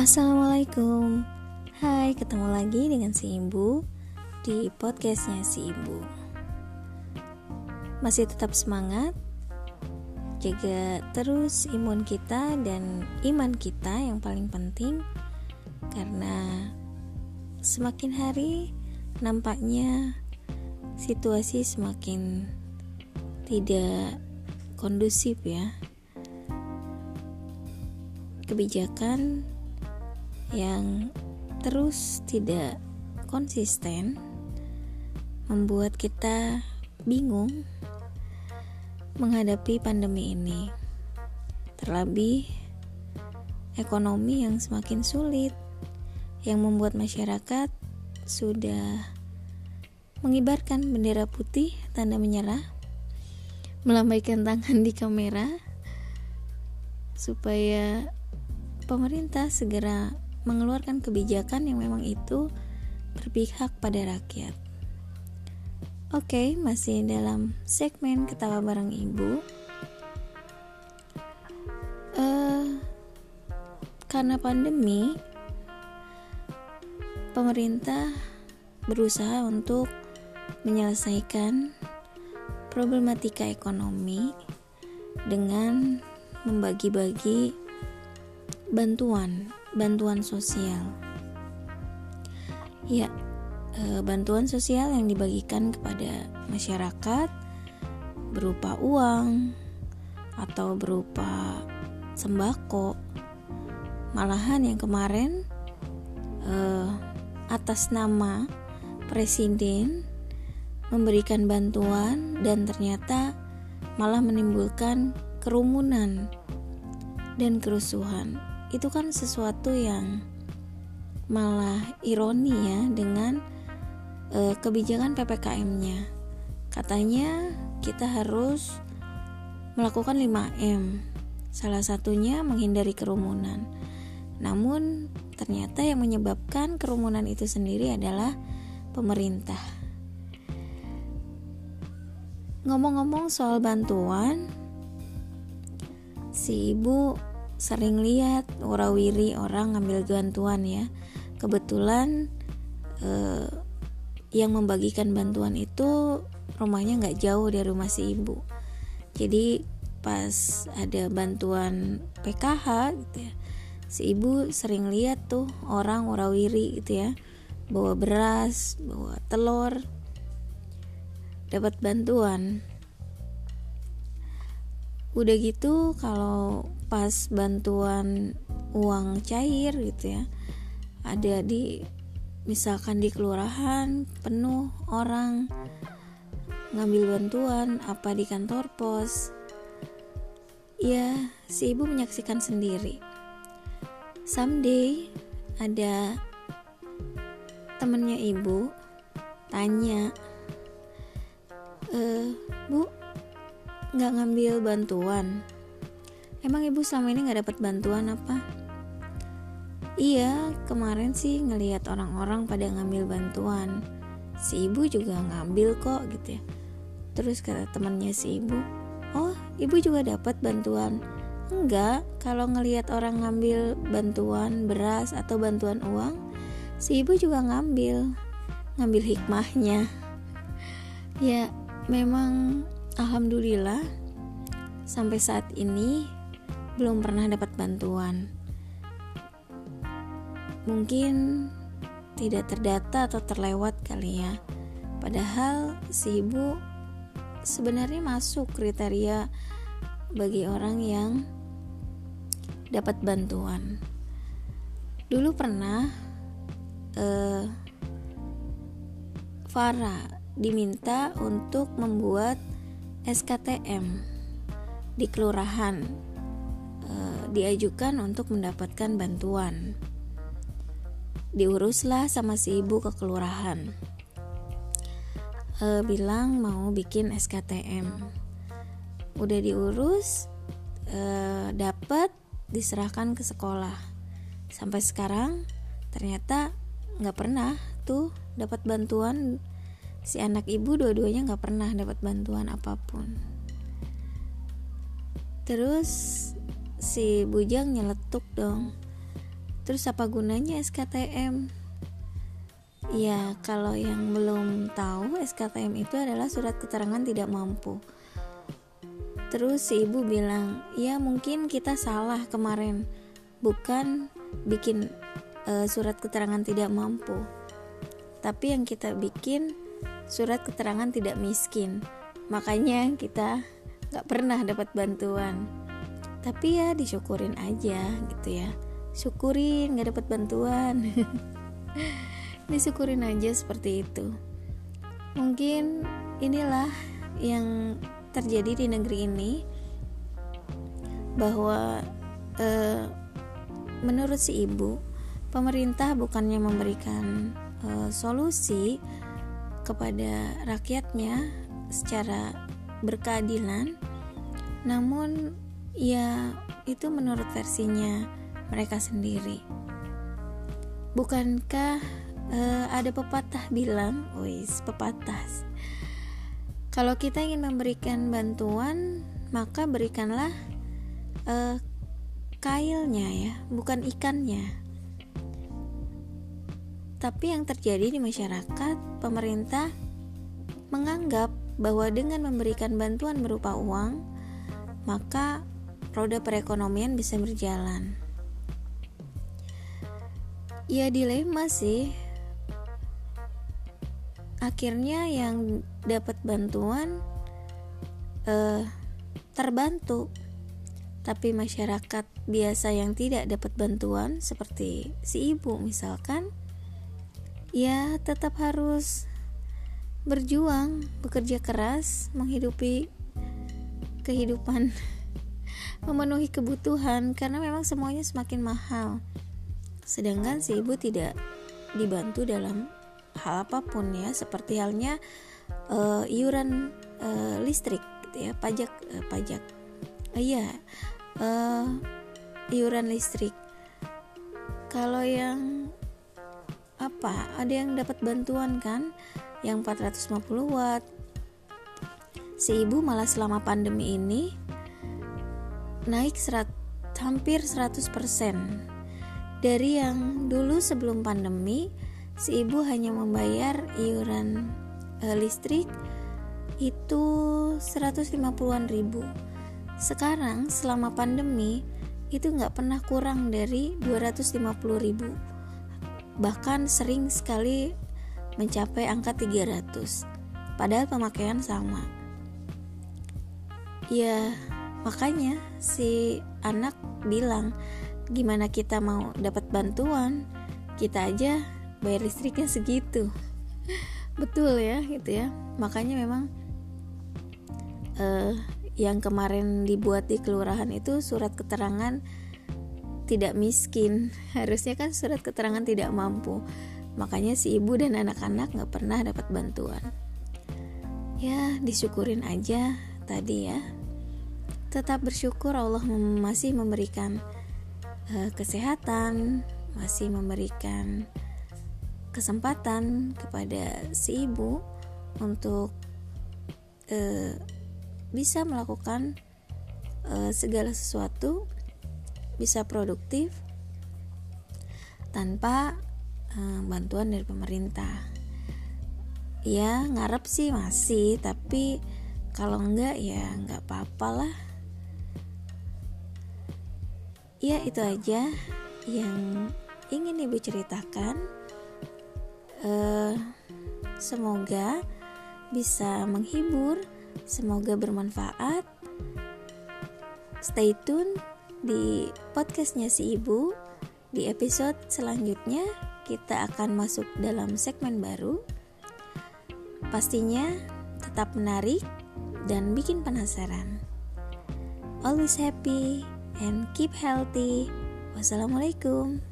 Assalamualaikum. Hai, ketemu lagi dengan si Ibu Di podcastnya si Ibu Masih tetap semangat Jaga terus imun kita dan iman kita yang paling penting Karena semakin hari nampaknya situasi semakin tidak kondusif ya. Kebijakan yang terus tidak konsisten membuat kita bingung menghadapi pandemi ini. Terlebih ekonomi yang semakin sulit yang membuat masyarakat sudah mengibarkan bendera putih tanda menyerah melambaikan tangan di kamera supaya pemerintah segera mengeluarkan kebijakan yang memang itu berpihak pada rakyat. Oke, masih dalam segmen ketawa bareng ibu. Uh, karena pandemi, pemerintah berusaha untuk menyelesaikan problematika ekonomi dengan membagi-bagi bantuan bantuan sosial. Ya, e, bantuan sosial yang dibagikan kepada masyarakat berupa uang atau berupa sembako. Malahan yang kemarin e, atas nama presiden memberikan bantuan dan ternyata malah menimbulkan kerumunan dan kerusuhan itu kan sesuatu yang malah ironi ya dengan uh, kebijakan PPKM-nya. Katanya kita harus melakukan 5M. Salah satunya menghindari kerumunan. Namun ternyata yang menyebabkan kerumunan itu sendiri adalah pemerintah. Ngomong-ngomong soal bantuan, si ibu sering lihat warawiri orang ngambil bantuan ya. Kebetulan eh, yang membagikan bantuan itu rumahnya nggak jauh dari rumah si ibu. Jadi pas ada bantuan PKH gitu ya si ibu sering lihat tuh orang warawiri gitu ya bawa beras bawa telur dapat bantuan. Udah gitu kalau pas bantuan uang cair gitu ya. Ada di misalkan di kelurahan penuh orang ngambil bantuan apa di kantor pos. Ya si ibu menyaksikan sendiri. Someday ada temennya ibu tanya e, bu nggak ngambil bantuan Emang ibu selama ini gak dapat bantuan apa? Iya, kemarin sih ngelihat orang-orang pada ngambil bantuan. Si ibu juga ngambil kok gitu ya. Terus kata temannya si ibu, "Oh, ibu juga dapat bantuan." Enggak, kalau ngelihat orang ngambil bantuan beras atau bantuan uang, si ibu juga ngambil. Ngambil hikmahnya. Ya, memang alhamdulillah sampai saat ini belum pernah dapat bantuan. Mungkin tidak terdata atau terlewat kali ya. Padahal si ibu sebenarnya masuk kriteria bagi orang yang dapat bantuan. Dulu pernah uh, Farah diminta untuk membuat SKTM di kelurahan diajukan untuk mendapatkan bantuan. Diuruslah sama si ibu ke kelurahan. E, bilang mau bikin SKTM. Udah diurus, e, dapat diserahkan ke sekolah. Sampai sekarang ternyata nggak pernah tuh dapat bantuan si anak ibu dua-duanya nggak pernah dapat bantuan apa pun. Terus si bujang nyeletuk dong. Terus apa gunanya SKTM ya kalau yang belum tahu SKTM itu adalah surat keterangan tidak mampu. Terus si ibu bilang ya mungkin kita salah kemarin. Bukan bikin uh, surat keterangan tidak mampu. Tapi yang kita bikin surat keterangan tidak miskin. Makanya kita nggak pernah dapat bantuan tapi ya disyukurin aja gitu ya. Syukurin nggak dapat bantuan. Disyukurin aja seperti itu. Mungkin inilah yang terjadi di negeri ini bahwa eh, menurut si ibu pemerintah bukannya memberikan uh, solusi kepada rakyatnya secara berkeadilan namun ya itu menurut versinya mereka sendiri. Bukankah uh, ada pepatah bilang wis pepatah. Kalau kita ingin memberikan bantuan maka berikanlah uh, kailnya ya bukan ikannya. Tapi yang terjadi di masyarakat, pemerintah menganggap bahwa dengan memberikan bantuan berupa uang, maka roda perekonomian bisa berjalan. Ya dilema sih. Akhirnya yang dapat bantuan eh, terbantu. Tapi masyarakat biasa yang tidak dapat bantuan seperti si ibu misalkan ya tetap harus berjuang, bekerja keras, menghidupi kehidupan, memenuhi kebutuhan karena memang semuanya semakin mahal. Sedangkan si ibu tidak dibantu dalam hal apa pun ya, seperti halnya uh, iuran uh, listrik gitu ya, pajak uh, pajak. Uh, iya. Uh, iuran listrik. Kalau yang apa ada yang dapat bantuan kan yang 450 watt si ibu malah selama pandemi ini naik serat, hampir 100% dari yang dulu sebelum pandemi si ibu hanya membayar iuran e, listrik itu 150-an ribu. Sekarang selama pandemi itu nggak pernah kurang dari 250 ribu. Bahkan sering sekali mencapai angka 300 padahal pemakaian sama. Ya makanya si anak bilang gimana kita mau dapat bantuan? Kita aja bayar listriknya segitu. Betul ya gitu ya. Makanya memang uh, yang kemarin dibuat di kelurahan itu surat keterangan tidak miskin. Harusnya kan surat keterangan tidak mampu. Makanya si ibu dan anak-anak gak pernah dapat bantuan. Ya disyukurin aja tadi ya tetap bersyukur Allah masih memberikan uh, kesehatan masih memberikan kesempatan kepada si ibu untuk uh, bisa melakukan uh, segala sesuatu bisa produktif tanpa uh, bantuan dari pemerintah. Ya ngarep sih masih, tapi kalau enggak ya enggak apa-apa lah. Ya itu aja yang ingin ibu ceritakan. Uh, semoga bisa menghibur, semoga bermanfaat. Stay tune di podcastnya si ibu di episode selanjutnya kita akan masuk dalam segmen baru pastinya tetap menarik dan bikin penasaran always happy and keep healthy. Wassalamualaikum